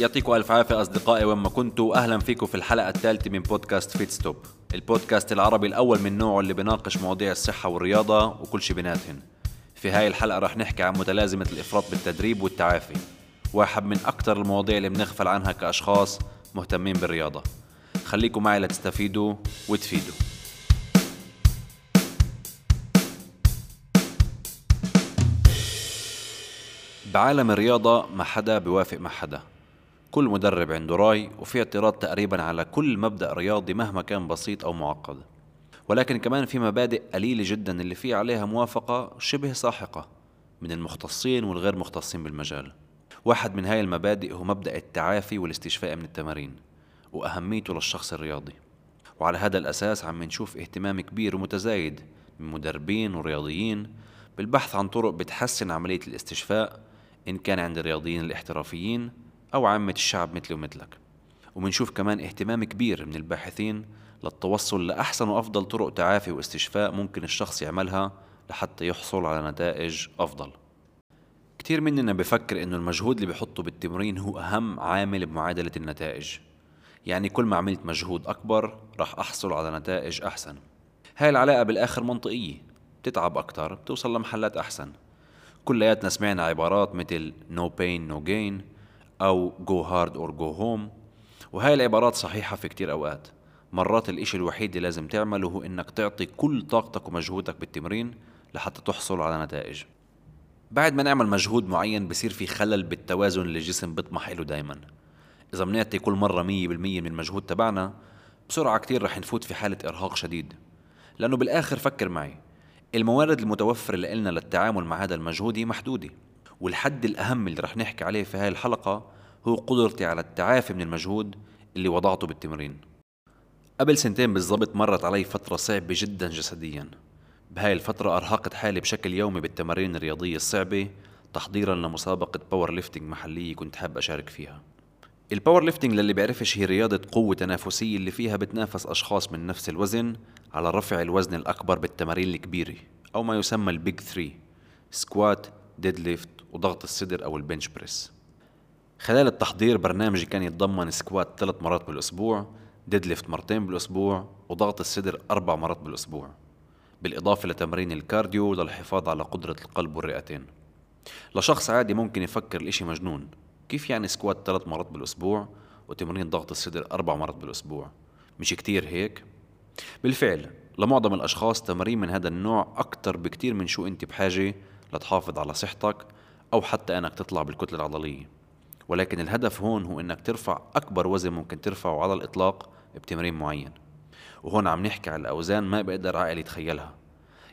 يعطيكم ألف عافية أصدقائي وين ما كنتوا. أهلا فيكم في الحلقة الثالثة من بودكاست فيت ستوب البودكاست العربي الأول من نوعه اللي بيناقش مواضيع الصحة والرياضة وكل شي بيناتهن. في هاي الحلقة رح نحكي عن متلازمة الإفراط بالتدريب والتعافي واحد من أكثر المواضيع اللي بنغفل عنها كأشخاص مهتمين بالرياضة. خليكم معي لتستفيدوا وتفيدوا. بعالم الرياضة ما حدا بيوافق مع حدا. كل مدرب عنده رأي وفي اعتراض تقريبا على كل مبدأ رياضي مهما كان بسيط أو معقد. ولكن كمان في مبادئ قليلة جدا اللي في عليها موافقة شبه ساحقة من المختصين والغير مختصين بالمجال. واحد من هاي المبادئ هو مبدأ التعافي والاستشفاء من التمارين وأهميته للشخص الرياضي. وعلى هذا الأساس عم نشوف اهتمام كبير ومتزايد من مدربين ورياضيين بالبحث عن طرق بتحسن عملية الاستشفاء إن كان عند الرياضيين الاحترافيين أو عامة الشعب مثلي ومثلك. ومنشوف كمان اهتمام كبير من الباحثين للتوصل لأحسن وأفضل طرق تعافي واستشفاء ممكن الشخص يعملها لحتى يحصل على نتائج أفضل. كتير مننا بفكر إنه المجهود اللي بحطه بالتمرين هو أهم عامل بمعادلة النتائج. يعني كل ما عملت مجهود أكبر رح أحصل على نتائج أحسن. هاي العلاقة بالآخر منطقية. بتتعب أكتر بتوصل لمحلات أحسن. كلياتنا سمعنا عبارات مثل no pain no gain. أو go hard or go home. وهاي العبارات صحيحة في كتير أوقات. مرات الإشي الوحيد اللي لازم تعمله هو إنك تعطي كل طاقتك ومجهودك بالتمرين لحتى تحصل على نتائج. بعد ما نعمل مجهود معين بصير في خلل بالتوازن اللي الجسم بيطمح له دايما. إذا بنعطي كل مرة مية بالمية من المجهود تبعنا بسرعة كتير رح نفوت في حالة إرهاق شديد. لأنه بالآخر فكر معي الموارد المتوفرة لنا للتعامل مع هذا المجهود هي محدودة. والحد الأهم اللي رح نحكي عليه في هاي الحلقة هو قدرتي على التعافي من المجهود اللي وضعته بالتمرين. قبل سنتين بالضبط مرت علي فترة صعبة جدا جسديا. بهاي الفترة أرهقت حالي بشكل يومي بالتمارين الرياضية الصعبة تحضيرا لمسابقة powerlifting محلية كنت حاب أشارك فيها. ال powerlifting للي بيعرفش هي رياضة قوة تنافسية اللي فيها بتنافس أشخاص من نفس الوزن على رفع الوزن الأكبر بالتمارين الكبيرة أو ما يسمى ال big three squat deadlift وضغط الصدر أو ال bench press خلال التحضير برنامجي كان يتضمن squat ثلاث مرات بالأسبوع deadlift مرتين بالأسبوع وضغط الصدر أربع مرات بالأسبوع بالإضافة لتمرين ال cardio للحفاظ على قدرة القلب والرئتين. لشخص عادي ممكن يفكر الإشي مجنون. كيف يعني سكوات ثلاث مرات بالأسبوع وتمرين ضغط الصدر أربع مرات بالأسبوع؟ مش كتير هيك؟ بالفعل لمعظم الأشخاص تمارين من هذا النوع أكتر بكتير من شو أنت بحاجة لتحافظ على صحتك أو حتى أنك تطلع بالكتلة العضلية. ولكن الهدف هون هو أنك ترفع أكبر وزن ممكن ترفعه على الإطلاق بتمرين معين. وهون عم نحكي على الأوزان ما بقدر عقل يتخيلها.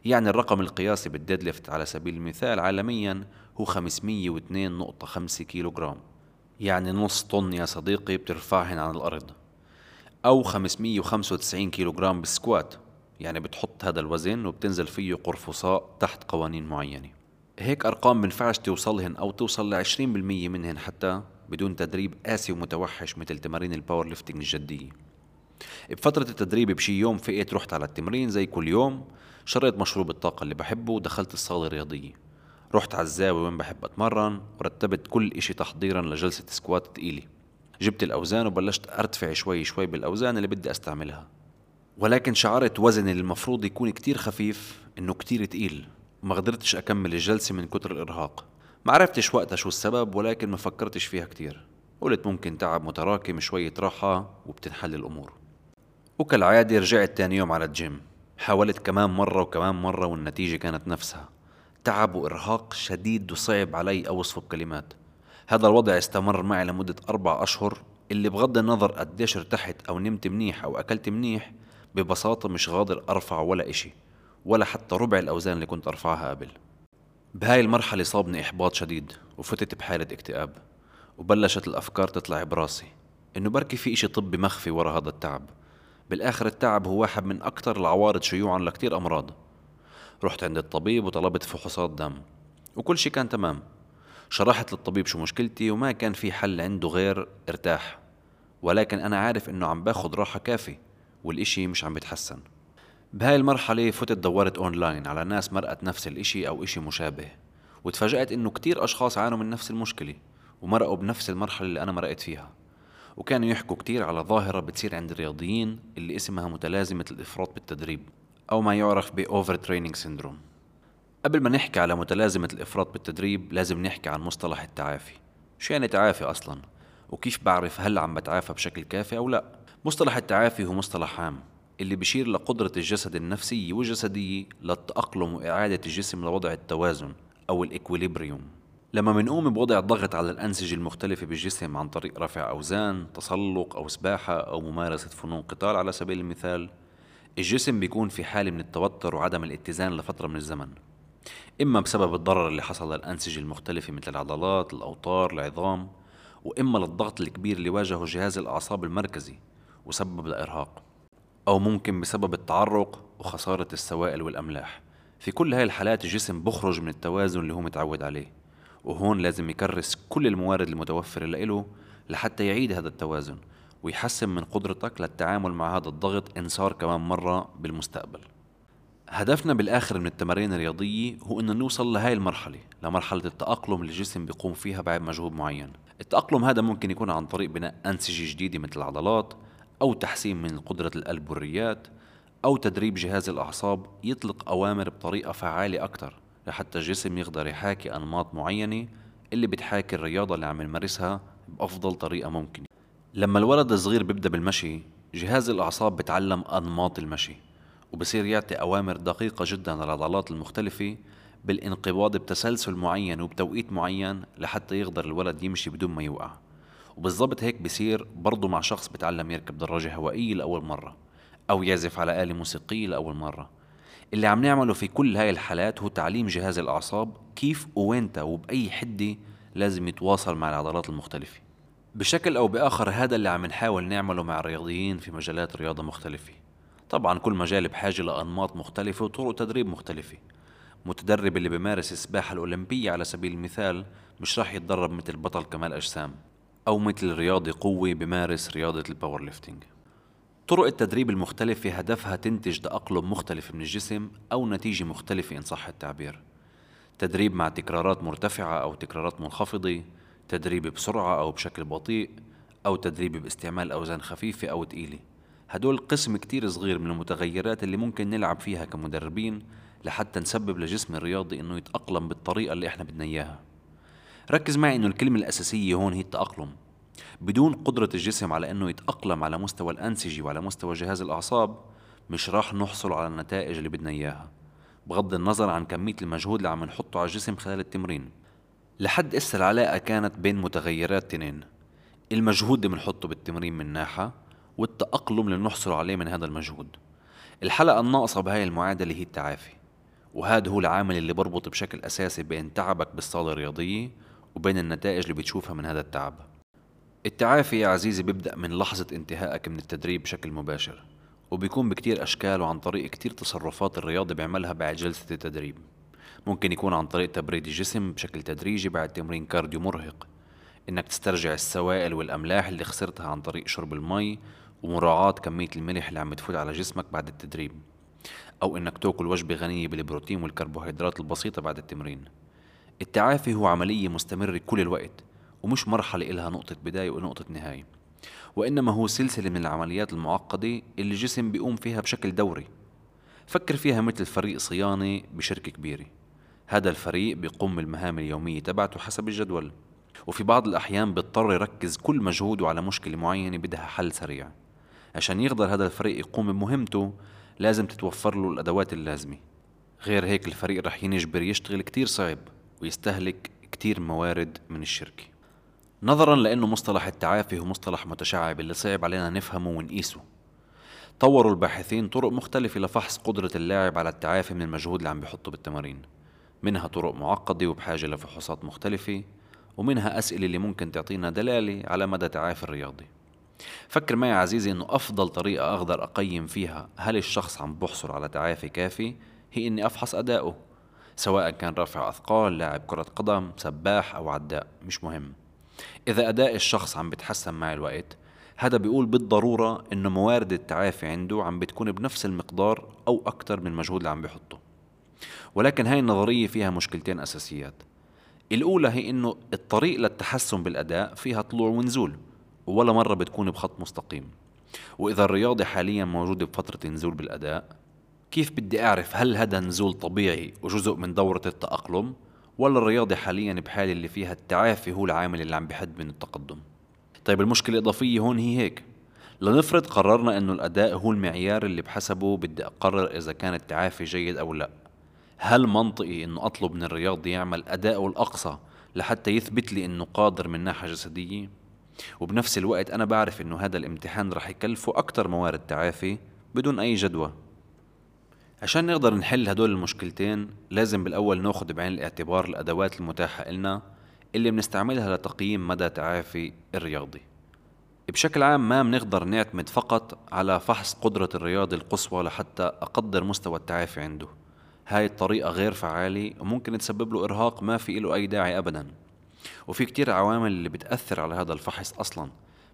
يعني الرقم القياسي بال deadlift على سبيل المثال عالميا هو 502.5 كيلو جرام يعني نص طن يا صديقي بترفعهن عن الأرض. أو 595 كيلو جرام بال squat. يعني بتحط هذا الوزن وبتنزل فيه قرفصاء تحت قوانين معينة. هيك أرقام بنفعش توصلهن أو توصل ل 20% منهن حتى بدون تدريب قاسي ومتوحش مثل تمارين ال powerlifting الجدية. بفترة التدريب بشي يوم فقيت رحت على التمرين زي كل يوم شريت مشروب الطاقة اللي بحبه ودخلت الصالة الرياضية. رحت على الزاوية وين بحب أتمرن ورتبت كل إشي تحضيرا لجلسة سكوات تقيلة. جبت الأوزان وبلشت أرتفع شوي شوي بالأوزان اللي بدي أستعملها. ولكن شعرت وزني المفروض يكون كتير خفيف إنه كتير تقيل. وما قدرتش أكمل الجلسة من كتر الإرهاق. ما عرفتش وقتها شو السبب ولكن ما فكرتش فيها كتير. قلت ممكن تعب متراكم شوية راحة وبتنحل الأمور. وكالعادة رجعت تاني يوم على الجيم. حاولت كمان مرة وكمان مرة والنتيجة كانت نفسها. تعب وإرهاق شديد وصعب علي أوصفه بكلمات. هذا الوضع استمر معي لمدة أربع أشهر. اللي بغض النظر قديش ارتحت أو نمت منيح أو أكلت منيح ببساطة مش قادر أرفع ولا إشي. ولا حتى ربع الأوزان اللي كنت أرفعها قبل. بهاي المرحلة صابني إحباط شديد وفتت بحالة اكتئاب وبلشت الأفكار تطلع براسي إنه بركي في إشي طبي مخفي ورا هذا التعب. بالآخر التعب هو واحد من أكثر العوارض شيوعا لكتير أمراض. رحت عند الطبيب وطلبت فحوصات دم وكل شي كان تمام. شرحت للطبيب شو مشكلتي وما كان في حل عنده غير ارتاح ولكن أنا عارف إنه عم باخد راحة كافي والإشي مش عم بيتحسن. بهاي المرحلة فتت دورت أونلاين على ناس مرقت نفس الإشي أو إشي مشابه وتفاجأت إنه كتير أشخاص عانوا من نفس المشكلة ومرقوا بنفس المرحلة اللي أنا مرقت فيها. وكانوا يحكوا كتير على ظاهرة بتصير عند الرياضيين اللي اسمها متلازمة الإفراط بالتدريب أو ما يعرف ب overtraining syndrome قبل ما نحكي على متلازمة الإفراط بالتدريب لازم نحكي عن مصطلح التعافي. شو يعني تعافي أصلا؟ وكيف بعرف هل عم بتعافى بشكل كافي أو لا؟ مصطلح التعافي هو مصطلح عام. اللي بيشير لقدرة الجسد النفسية والجسدية للتأقلم وإعادة الجسم لوضع التوازن أو ال equilibrium لما منقوم بوضع ضغط على الأنسجة المختلفة بالجسم عن طريق رفع أوزان، تسلق أو سباحة أو ممارسة فنون قتال على سبيل المثال الجسم بيكون في حالة من التوتر وعدم الاتزان لفترة من الزمن. إما بسبب الضرر اللي حصل للأنسجة المختلفة مثل العضلات، الأوتار، العظام وإما للضغط الكبير اللي واجهه جهاز الأعصاب المركزي وسبب الإرهاق. أو ممكن بسبب التعرق وخسارة السوائل والأملاح. في كل هاي الحالات الجسم بخرج من التوازن اللي هو متعود عليه وهون لازم يكرس كل الموارد المتوفرة له لحتى يعيد هذا التوازن ويحسن من قدرتك للتعامل مع هذا الضغط إن صار كمان مرة بالمستقبل. هدفنا بالآخر من التمارين الرياضية هو إنه نوصل لهاي المرحلة لمرحلة التأقلم اللي الجسم بيقوم فيها بعد مجهود معين. التأقلم هذا ممكن يكون عن طريق بناء أنسجة جديدة مثل العضلات أو تحسين من قدرة القلب والريات أو تدريب جهاز الأعصاب يطلق أوامر بطريقة فعالة أكتر لحتى الجسم يقدر يحاكي أنماط معينة اللي بتحاكي الرياضة اللي عم نمارسها بأفضل طريقة ممكنة. لما الولد الصغير بيبدأ بالمشي جهاز الأعصاب بتعلم أنماط المشي وبصير يعطي أوامر دقيقة جدا للعضلات المختلفة بالانقباض بتسلسل معين وبتوقيت معين لحتى يقدر الولد يمشي بدون ما يوقع. وبالضبط هيك بصير برضه مع شخص بتعلم يركب دراجة هوائية لأول مرة أو يعزف على آلة موسيقية لأول مرة. اللي عم نعمله في كل هاي الحالات هو تعليم جهاز الأعصاب كيف ووينتا وبأي حدة لازم يتواصل مع العضلات المختلفة. بشكل أو بآخر هذا اللي عم نحاول نعمله مع الرياضيين في مجالات رياضة مختلفة. طبعا كل مجال بحاجة لأنماط مختلفة وطرق تدريب مختلفة. متدرب اللي بيمارس السباحة الأولمبية على سبيل المثال مش راح يتدرب مثل بطل كمال أجسام. أو مثل رياضي قوي بيمارس رياضة ال powerlifting طرق التدريب المختلفة هدفها تنتج تأقلم مختلف من الجسم أو نتيجة مختلفة إن صح التعبير. تدريب مع تكرارات مرتفعة أو تكرارات منخفضة تدريب بسرعة أو بشكل بطيء أو تدريب باستعمال أوزان خفيفة أو تقيلة. هدول قسم كتير صغير من المتغيرات اللي ممكن نلعب فيها كمدربين لحتى نسبب لجسم الرياضي إنه يتأقلم بالطريقة اللي إحنا بدنا إياها. ركز معي إنه الكلمة الأساسية هون هي التأقلم. بدون قدرة الجسم على إنه يتأقلم على مستوى الأنسجة وعلى مستوى جهاز الأعصاب مش راح نحصل على النتائج اللي بدنا إياها. بغض النظر عن كمية المجهود اللي عم نحطه على الجسم خلال التمرين. لحد إسا العلاقة كانت بين متغيرات تنين. المجهود اللي بنحطه بالتمرين من ناحية والتأقلم اللي بنحصل عليه من هذا المجهود. الحلقة الناقصة بهاي المعادلة هي التعافي. وهذا هو العامل اللي بربط بشكل أساسي بين تعبك بالصالة الرياضية وبين النتائج اللي بتشوفها من هذا التعب. التعافي يا عزيزي بيبدأ من لحظة انتهائك من التدريب بشكل مباشر وبيكون بكتير أشكال وعن طريق كتير تصرفات الرياضي بيعملها بعد جلسة التدريب. ممكن يكون عن طريق تبريد الجسم بشكل تدريجي بعد تمرين كارديو مرهق. إنك تسترجع السوائل والأملاح اللي خسرتها عن طريق شرب المي ومراعاة كمية الملح اللي عم تفوت على جسمك بعد التدريب. أو إنك تاكل وجبة غنية بالبروتين والكربوهيدرات البسيطة بعد التمرين. التعافي هو عملية مستمرة كل الوقت ومش مرحلة إلها نقطة بداية ونقطة نهاية. وإنما هو سلسلة من العمليات المعقدة اللي الجسم بيقوم فيها بشكل دوري. فكر فيها مثل فريق صيانة بشركة كبيرة. هذا الفريق بيقوم بالمهام اليومية تبعته حسب الجدول. وفي بعض الأحيان بيضطر يركز كل مجهوده على مشكلة معينة بدها حل سريع. عشان يقدر هذا الفريق يقوم بمهمته لازم تتوفر له الأدوات اللازمة. غير هيك الفريق رح ينجبر يشتغل كتير صعب. ويستهلك كتير موارد من الشركة نظرا لأنه مصطلح التعافي هو مصطلح متشعب اللي صعب علينا نفهمه ونقيسه. طوروا الباحثين طرق مختلفة لفحص قدرة اللاعب على التعافي من المجهود اللي عم بيحطه بالتمارين. منها طرق معقدة وبحاجة لفحوصات مختلفة ومنها أسئلة اللي ممكن تعطينا دلالة على مدى تعافي الرياضي. فكر معي عزيزي إنه أفضل طريقة أقدر أقيم فيها هل الشخص عم بحصل على تعافي كافي هي إني أفحص اداؤه سواء كان رافع أثقال لاعب كرة قدم سباح أو عداء مش مهم. إذا أداء الشخص عم بتحسن مع الوقت هذا بيقول بالضرورة إنه موارد التعافي عنده عم بتكون بنفس المقدار أو أكتر من المجهود اللي عم بيحطه. ولكن هاي النظرية فيها مشكلتين أساسيات. الأولى هي إنه الطريق للتحسن بالأداء فيها طلوع ونزول ولا مرة بتكون بخط مستقيم. وإذا الرياضة حاليا موجودة بفترة نزول بالأداء كيف بدي أعرف هل هذا نزول طبيعي وجزء من دورة التأقلم ولا الرياضة حاليا بحالة اللي فيها التعافي هو العامل اللي عم بحد من التقدم؟ طيب المشكلة الإضافية هون هي هيك. لنفرض قررنا إنه الأداء هو المعيار اللي بحسبه بدي أقرر إذا كان التعافي جيد أو لا. هل منطقي إنه أطلب من الرياضي يعمل اداءه الأقصى لحتى يثبت لي إنه قادر من ناحية جسدية؟ وبنفس الوقت أنا بعرف إنه هذا الامتحان رح يكلفه أكثر موارد تعافي بدون أي جدوى. عشان نقدر نحل هدول المشكلتين لازم بالأول ناخذ بعين الاعتبار الأدوات المتاحة لنا اللي بنستعملها لتقييم مدى تعافي الرياضي. بشكل عام ما بنقدر نعتمد فقط على فحص قدرة الرياضي القصوى لحتى أقدر مستوى التعافي عنده. هاي الطريقة غير فعالة وممكن تسبب له إرهاق ما في له أي داعي أبدا. وفي كتير عوامل اللي بتأثر على هذا الفحص أصلا.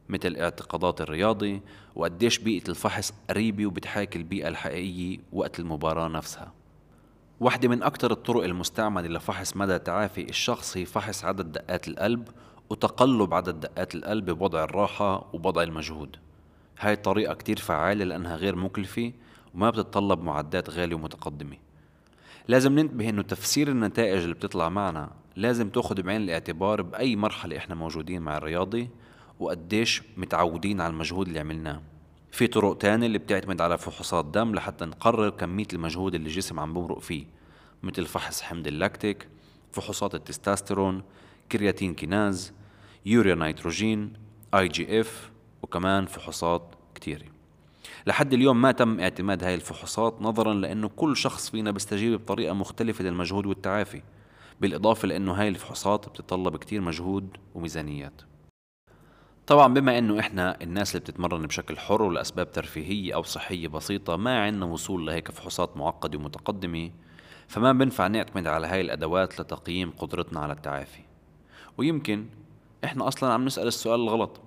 مثل اعتقادات الرياضي وقديش بيئة الفحص قريبة وبتحاكي البيئة الحقيقية وقت المباراة نفسها. واحدة من أكثر الطرق المستعملة لفحص مدى تعافي الشخص هي فحص عدد دقات القلب وتقلب عدد دقات القلب بوضع الراحة وبوضع المجهود. هاي الطريقة كتير فعالة لأنها غير مكلفة وما بتتطلب معدات غالية ومتقدمة. لازم ننتبه إنه تفسير النتائج اللي بتطلع معنا لازم تاخد بعين الاعتبار بأي مرحلة إحنا موجودين مع الرياضي وقديش متعودين على المجهود اللي عملناه. في طرق تانية اللي بتعتمد على فحوصات دم لحتى نقرر كمية المجهود اللي الجسم عم بمرق فيه مثل فحص حمض اللاكتيك فحوصات التستوستيرون كرياتين كيناز يوريا نيتروجين IGF وكمان فحوصات كتيرة. لحد اليوم ما تم اعتماد هاي الفحوصات نظرا لأنه كل شخص فينا بيستجيب بطريقة مختلفة للمجهود والتعافي بالإضافة لأنه هاي الفحوصات بتتطلب كتير مجهود وميزانيات. طبعا بما إنه إحنا الناس اللي بتتمرن بشكل حر ولأسباب ترفيهية أو صحية بسيطة ما عندنا وصول لهيك فحوصات معقدة ومتقدمة فما بنفع نعتمد على هاي الأدوات لتقييم قدرتنا على التعافي. ويمكن إحنا أصلا عم نسأل السؤال الغلط.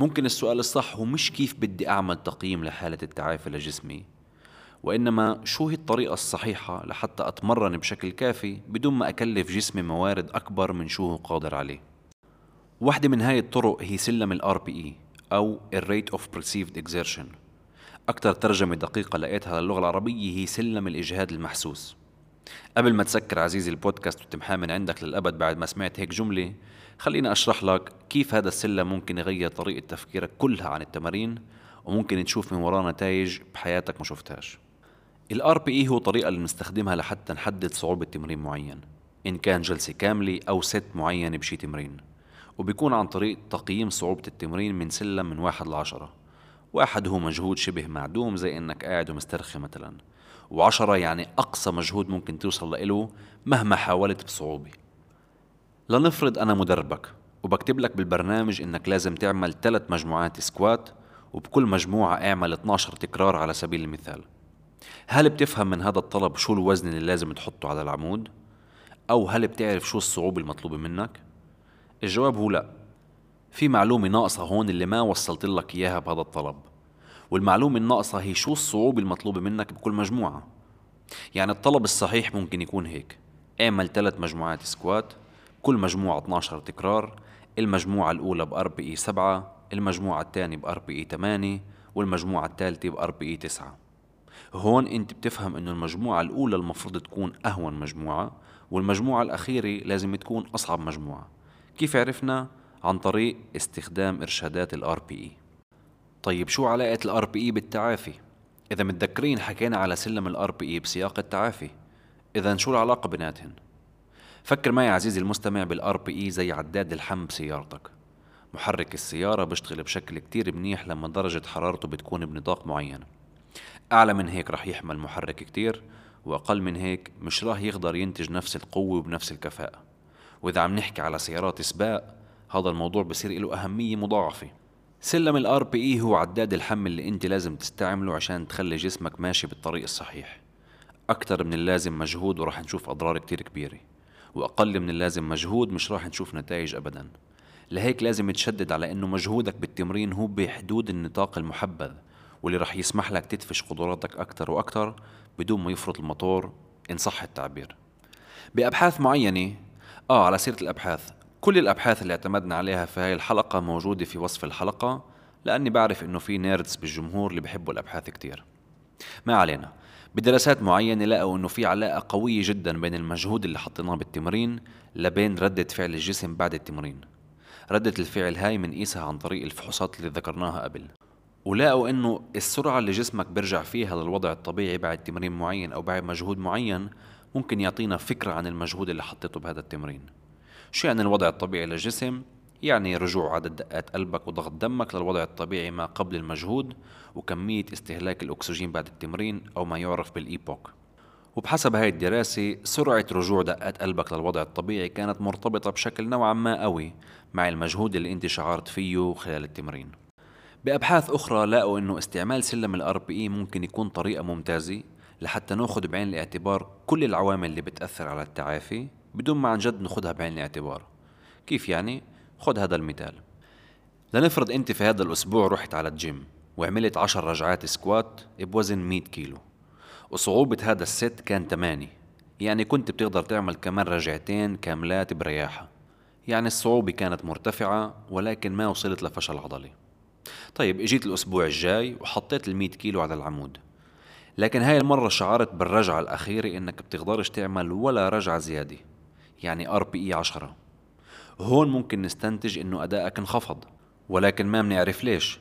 ممكن السؤال الصح هو مش كيف بدي أعمل تقييم لحالة التعافي لجسمي وإنما شو هي الطريقة الصحيحة لحتى أتمرن بشكل كافي بدون ما أكلف جسمي موارد أكبر من شو هو قادر عليه. واحدة من هاي الطرق هي سلم ال RPE أو Rate of Perceived Exertion. أكثر ترجمة دقيقة لقيتها للغة العربية هي سلم الإجهاد المحسوس. قبل ما تسكر عزيزي البودكاست وتمحاه من عندك للأبد بعد ما سمعت هيك جملة خليني أشرح لك كيف هذا السلم ممكن يغير طريقة تفكيرك كلها عن التمارين وممكن تشوف من وراه نتائج بحياتك ما شفتهاش. ال RPE هو طريقة اللي بنستخدمها لحتى نحدد صعوبة تمرين معين إن كان جلسة كاملة أو ست معين بشي تمرين. وبيكون عن طريق تقييم صعوبة التمرين من سلم من واحد لعشرة واحد هو مجهود شبه معدوم زي إنك قاعد ومسترخي مثلا وعشرة يعني أقصى مجهود ممكن توصل له مهما حاولت بصعوبة لنفرض أنا مدربك وبكتب لك بالبرنامج إنك لازم تعمل ثلاث مجموعات سكوات وبكل مجموعة أعمل 12 تكرار على سبيل المثال هل بتفهم من هذا الطلب شو الوزن اللي لازم تحطه على العمود؟ أو هل بتعرف شو الصعوبة المطلوبة منك؟ الجواب هو لا. في معلومة ناقصة هون اللي ما وصلت لك إياها بهذا الطلب. والمعلومة الناقصة هي شو الصعوبة المطلوبة منك بكل مجموعة. يعني الطلب الصحيح ممكن يكون هيك. اعمل ثلاث مجموعات squat كل مجموعة 12 تكرار المجموعة الأولى ب RPE 7 المجموعة الثانية ب RPE 8 والمجموعة الثالثة ب RPE 9 هون أنت بتفهم إنه المجموعة الأولى المفروض تكون أهون مجموعة والمجموعة الأخيرة لازم تكون أصعب مجموعة. كيف عرفنا؟ عن طريق استخدام إرشادات ال RPE طيب شو علاقة ال RPE بالتعافي؟ إذا متذكرين حكينا على سلم ال RPE بسياق التعافي إذا شو العلاقة بيناتهن؟ فكر معي عزيزي المستمع بال RPE زي عداد الحم بسيارتك محرك السيارة بيشتغل بشكل كتير منيح لما درجة حرارته بتكون بنطاق معين أعلى من هيك رح يحمل محرك كتير وأقل من هيك مش راح يقدر ينتج نفس القوة وبنفس الكفاءة وإذا عم نحكي على سيارات سباق هذا الموضوع بصير له أهمية مضاعفة. سلم بي إي هو عداد الحمل اللي أنت لازم تستعمله عشان تخلي جسمك ماشي بالطريق الصحيح. أكتر من اللازم مجهود وراح نشوف أضرار كتير كبيرة وأقل من اللازم مجهود مش راح نشوف نتائج أبدا. لهيك لازم تشدد على أنه مجهودك بالتمرين هو بحدود النطاق المحبذ واللي راح يسمح لك تدفش قدراتك أكتر وأكتر بدون ما يفرط الموتور إن صح التعبير. بأبحاث معينة آه على سيرة الأبحاث. كل الأبحاث اللي اعتمدنا عليها في هاي الحلقة موجودة في وصف الحلقة لأني بعرف إنه في نيردز بالجمهور اللي بحبوا الأبحاث كتير. ما علينا. بدراسات معينة لقوا إنه في علاقة قوية جدا بين المجهود اللي حطيناه بالتمرين لبين ردة فعل الجسم بعد التمرين. ردة الفعل هاي منقيسها عن طريق الفحوصات اللي ذكرناها قبل. ولقوا إنه السرعة اللي جسمك بيرجع فيها للوضع الطبيعي بعد تمرين معين أو بعد مجهود معين ممكن يعطينا فكرة عن المجهود اللي حطيته بهذا التمرين شو يعني الوضع الطبيعي للجسم؟ يعني رجوع عدد دقات قلبك وضغط دمك للوضع الطبيعي ما قبل المجهود وكمية استهلاك الأكسجين بعد التمرين أو ما يعرف بالإيبوك وبحسب هاي الدراسة سرعة رجوع دقات قلبك للوضع الطبيعي كانت مرتبطة بشكل نوعا ما قوي مع المجهود اللي أنت شعرت فيه خلال التمرين بأبحاث أخرى لقوا إنه استعمال سلم RPE ممكن يكون طريقة ممتازة لحتى ناخذ بعين الاعتبار كل العوامل اللي بتأثر على التعافي بدون ما عن جد ناخذها بعين الاعتبار. كيف يعني؟ خذ هذا المثال. لنفرض أنت في هذا الأسبوع رحت على الجيم وعملت عشر رجعات squat بوزن 100 كيلو. وصعوبة هذا ال set كان 8 يعني كنت بتقدر تعمل كمان رجعتين كاملات برياحة. يعني الصعوبة كانت مرتفعة ولكن ما وصلت لفشل عضلي. طيب إجيت الأسبوع الجاي وحطيت المية كيلو على العمود. لكن هاي المرة شعرت بالرجعة الأخيرة إنك بتقدرش تعمل ولا رجعة زيادة يعني RPE 10 هون ممكن نستنتج إنه أدائك انخفض ولكن ما بنعرف ليش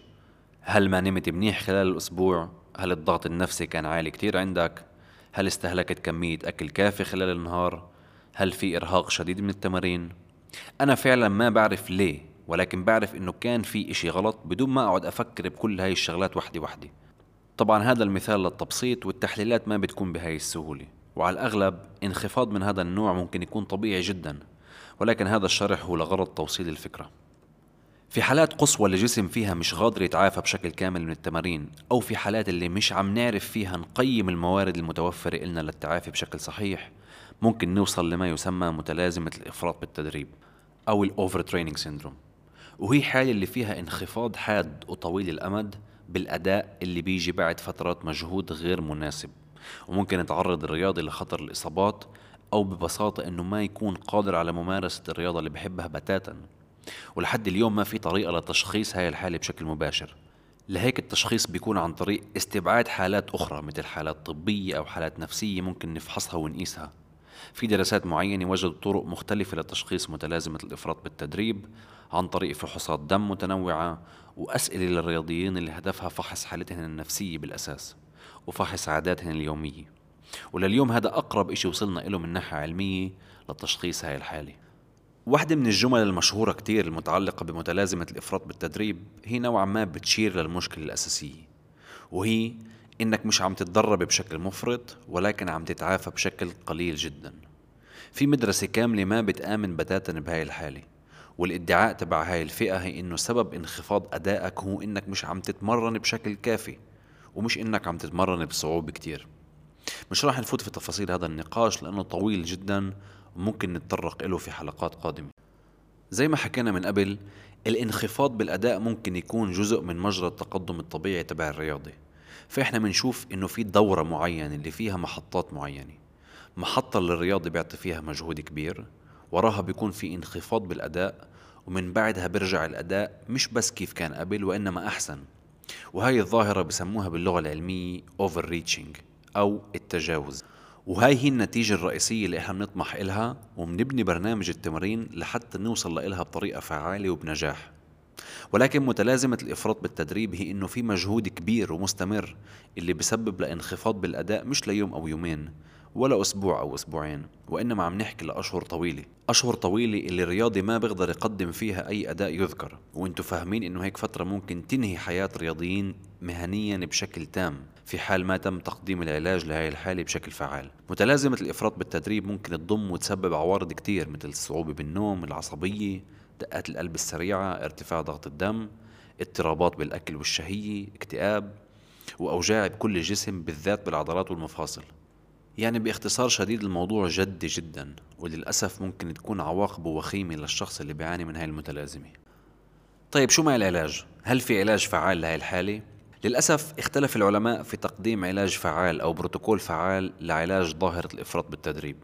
هل ما نمت منيح خلال الأسبوع؟ هل الضغط النفسي كان عالي كتير عندك؟ هل استهلكت كمية أكل كافي خلال النهار؟ هل في إرهاق شديد من التمارين؟ أنا فعلا ما بعرف ليه ولكن بعرف إنه كان في إشي غلط بدون ما أقعد أفكر بكل هاي الشغلات وحدي وحدي طبعا هذا المثال للتبسيط والتحليلات ما بتكون بهاي السهولة وعلى الأغلب انخفاض من هذا النوع ممكن يكون طبيعي جدا ولكن هذا الشرح هو لغرض توصيل الفكرة. في حالات قصوى الجسم فيها مش قادر يتعافى بشكل كامل من التمارين أو في حالات اللي مش عم نعرف فيها نقيم الموارد المتوفرة إلنا للتعافي بشكل صحيح ممكن نوصل لما يسمى متلازمة الإفراط بالتدريب أو ال overtraining syndrome وهي حالة اللي فيها انخفاض حاد وطويل الأمد بالأداء اللي بيجي بعد فترات مجهود غير مناسب. وممكن يتعرض الرياضي لخطر الإصابات أو ببساطة إنه ما يكون قادر على ممارسة الرياضة اللي بحبها بتاتا. ولحد اليوم ما في طريقة لتشخيص هاي الحالة بشكل مباشر. لهيك التشخيص بيكون عن طريق استبعاد حالات أخرى مثل حالات طبية أو حالات نفسية ممكن نفحصها ونقيسها. في دراسات معينة وجدوا طرق مختلفة لتشخيص متلازمة الإفراط بالتدريب عن طريق فحوصات دم متنوعة وأسئلة للرياضيين اللي هدفها فحص حالتهم النفسية بالأساس وفحص عاداتهم اليومية. ولليوم هذا أقرب إشي وصلنا له من ناحية علمية لتشخيص هاي الحالة. واحدة من الجمل المشهورة كتير المتعلقة بمتلازمة الإفراط بالتدريب هي نوعا ما بتشير للمشكلة الأساسية وهي إنك مش عم تتدرب بشكل مفرط ولكن عم تتعافى بشكل قليل جدا. في مدرسة كاملة ما بتآمن بتاتا بهاي الحالة. والادعاء تبع هاي الفئة هي إنه سبب انخفاض أدائك هو إنك مش عم تتمرن بشكل كافي ومش إنك عم تتمرن بصعوبة كتير. مش راح نفوت في تفاصيل هذا النقاش لأنه طويل جدا وممكن نتطرق له في حلقات قادمة. زي ما حكينا من قبل الانخفاض بالأداء ممكن يكون جزء من مجرى التقدم الطبيعي تبع الرياضي فإحنا بنشوف إنه في دورة معينة اللي فيها محطات معينة. محطة اللي الرياضي بيعطي فيها مجهود كبير وراها بيكون في انخفاض بالأداء ومن بعدها بيرجع الأداء مش بس كيف كان قبل وإنما أحسن. وهي الظاهرة بسموها باللغة العلمية over reaching أو التجاوز. وهاي هي النتيجة الرئيسية اللي إحنا بنطمح إلها وبنبني برنامج التمرين لحتى نوصل لإلها بطريقة فعالة وبنجاح. ولكن متلازمة الإفراط بالتدريب هي إنه في مجهود كبير ومستمر اللي بسبب لانخفاض بالأداء مش ليوم أو يومين. ولا أسبوع أو أسبوعين وإنما عم نحكي لأشهر طويلة. أشهر طويلة اللي الرياضي ما بيقدر يقدم فيها أي أداء يذكر. وإنتوا فاهمين إنه هيك فترة ممكن تنهي حياة رياضيين مهنيا بشكل تام في حال ما تم تقديم العلاج لهي الحالة بشكل فعال. متلازمة الإفراط بالتدريب ممكن تضم وتسبب عوارض كتير مثل الصعوبة بالنوم العصبية دقات القلب السريعة ارتفاع ضغط الدم اضطرابات بالأكل والشهية اكتئاب وأوجاع بكل الجسم بالذات بالعضلات والمفاصل. يعني باختصار شديد الموضوع جدي جدا وللأسف ممكن تكون عواقبه وخيمة للشخص اللي بيعاني من هاي المتلازمة طيب شو مع العلاج؟ هل في علاج فعال لهي الحالة؟ للأسف اختلف العلماء في تقديم علاج فعال أو بروتوكول فعال لعلاج ظاهرة الإفراط بالتدريب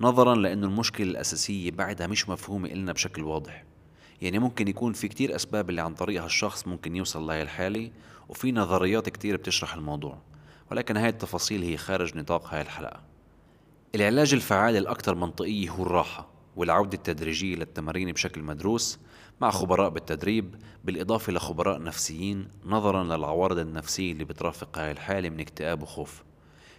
نظرا لأنه المشكلة الأساسية بعدها مش مفهومة إلنا بشكل واضح يعني ممكن يكون في كتير أسباب اللي عن طريقها الشخص ممكن يوصل لهي الحالة وفي نظريات كتير بتشرح الموضوع ولكن هاي التفاصيل هي خارج نطاق هاي الحلقة. العلاج الفعال الأكثر منطقية هو الراحة والعودة التدريجية للتمارين بشكل مدروس مع خبراء بالتدريب بالإضافة لخبراء نفسيين نظرا للعوارض النفسية اللي بترافق هاي الحالة من اكتئاب وخوف.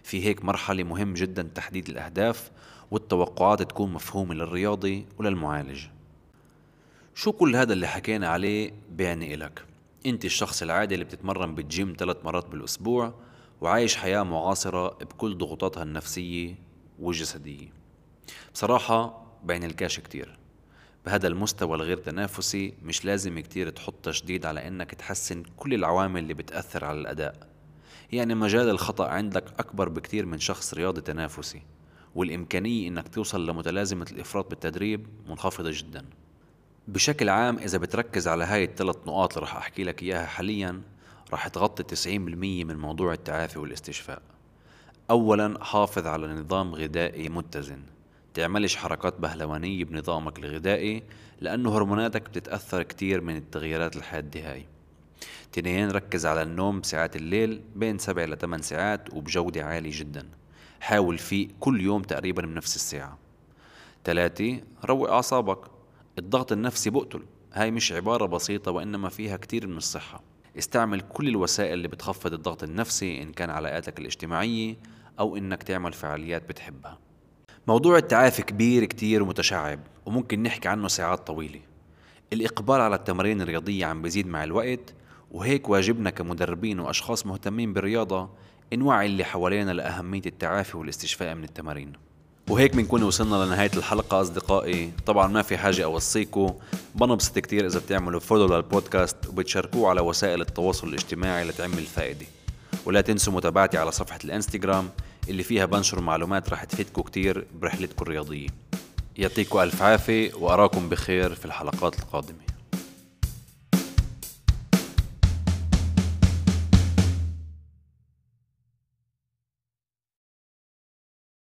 في هيك مرحلة مهم جدا تحديد الأهداف والتوقعات تكون مفهومة للرياضي وللمعالج. شو كل هذا اللي حكينا عليه بيعني إلك؟ أنت الشخص العادي اللي بتتمرن بالجيم ثلاث مرات بالأسبوع وعايش حياة معاصرة بكل ضغوطاتها النفسية والجسدية بصراحة بين الكاش كتير. بهذا المستوى الغير تنافسي مش لازم كتير تحط تشديد على إنك تحسن كل العوامل اللي بتأثر على الأداء. يعني مجال الخطأ عندك أكبر بكتير من شخص رياضي تنافسي والإمكانية إنك توصل لمتلازمة الإفراط بالتدريب منخفضة جدا. بشكل عام إذا بتركز على هاي الثلاث نقاط اللي رح أحكي لك إياها حاليا رح تغطي 90% من موضوع التعافي والاستشفاء. أولا حافظ على نظام غذائي متزن. تعملش حركات بهلوانية بنظامك الغذائي لأنه هرموناتك بتتأثر كتير من التغييرات الحادة هاي. تنين ركز على النوم بساعات الليل بين سبع لثمان ساعات وبجودة عالية جدا. حاول فيه كل يوم تقريبا بنفس الساعة. تلاتة روق أعصابك. الضغط النفسي بقتل. هاي مش عبارة بسيطة وإنما فيها كتير من الصحة. استعمل كل الوسائل اللي بتخفض الضغط النفسي إن كان علاقاتك الاجتماعية أو إنك تعمل فعاليات بتحبها. موضوع التعافي كبير كتير ومتشعب وممكن نحكي عنه ساعات طويلة. الإقبال على التمارين الرياضية عم بيزيد مع الوقت وهيك واجبنا كمدربين وأشخاص مهتمين بالرياضة نوعي اللي حوالينا لأهمية التعافي والاستشفاء من التمارين. وهيك بنكون وصلنا لنهاية الحلقة أصدقائي. طبعا ما في حاجة أوصيكم. بنبسط كتير إذا بتعملوا فولو للبودكاست وبتشاركوه على وسائل التواصل الاجتماعي لتعمل فائدة. ولا تنسوا متابعتي على صفحة الإنستغرام اللي فيها بنشر معلومات رح تفيدكم كتير برحلتكم الرياضية. يعطيكم ألف عافية وأراكم بخير في الحلقات القادمة.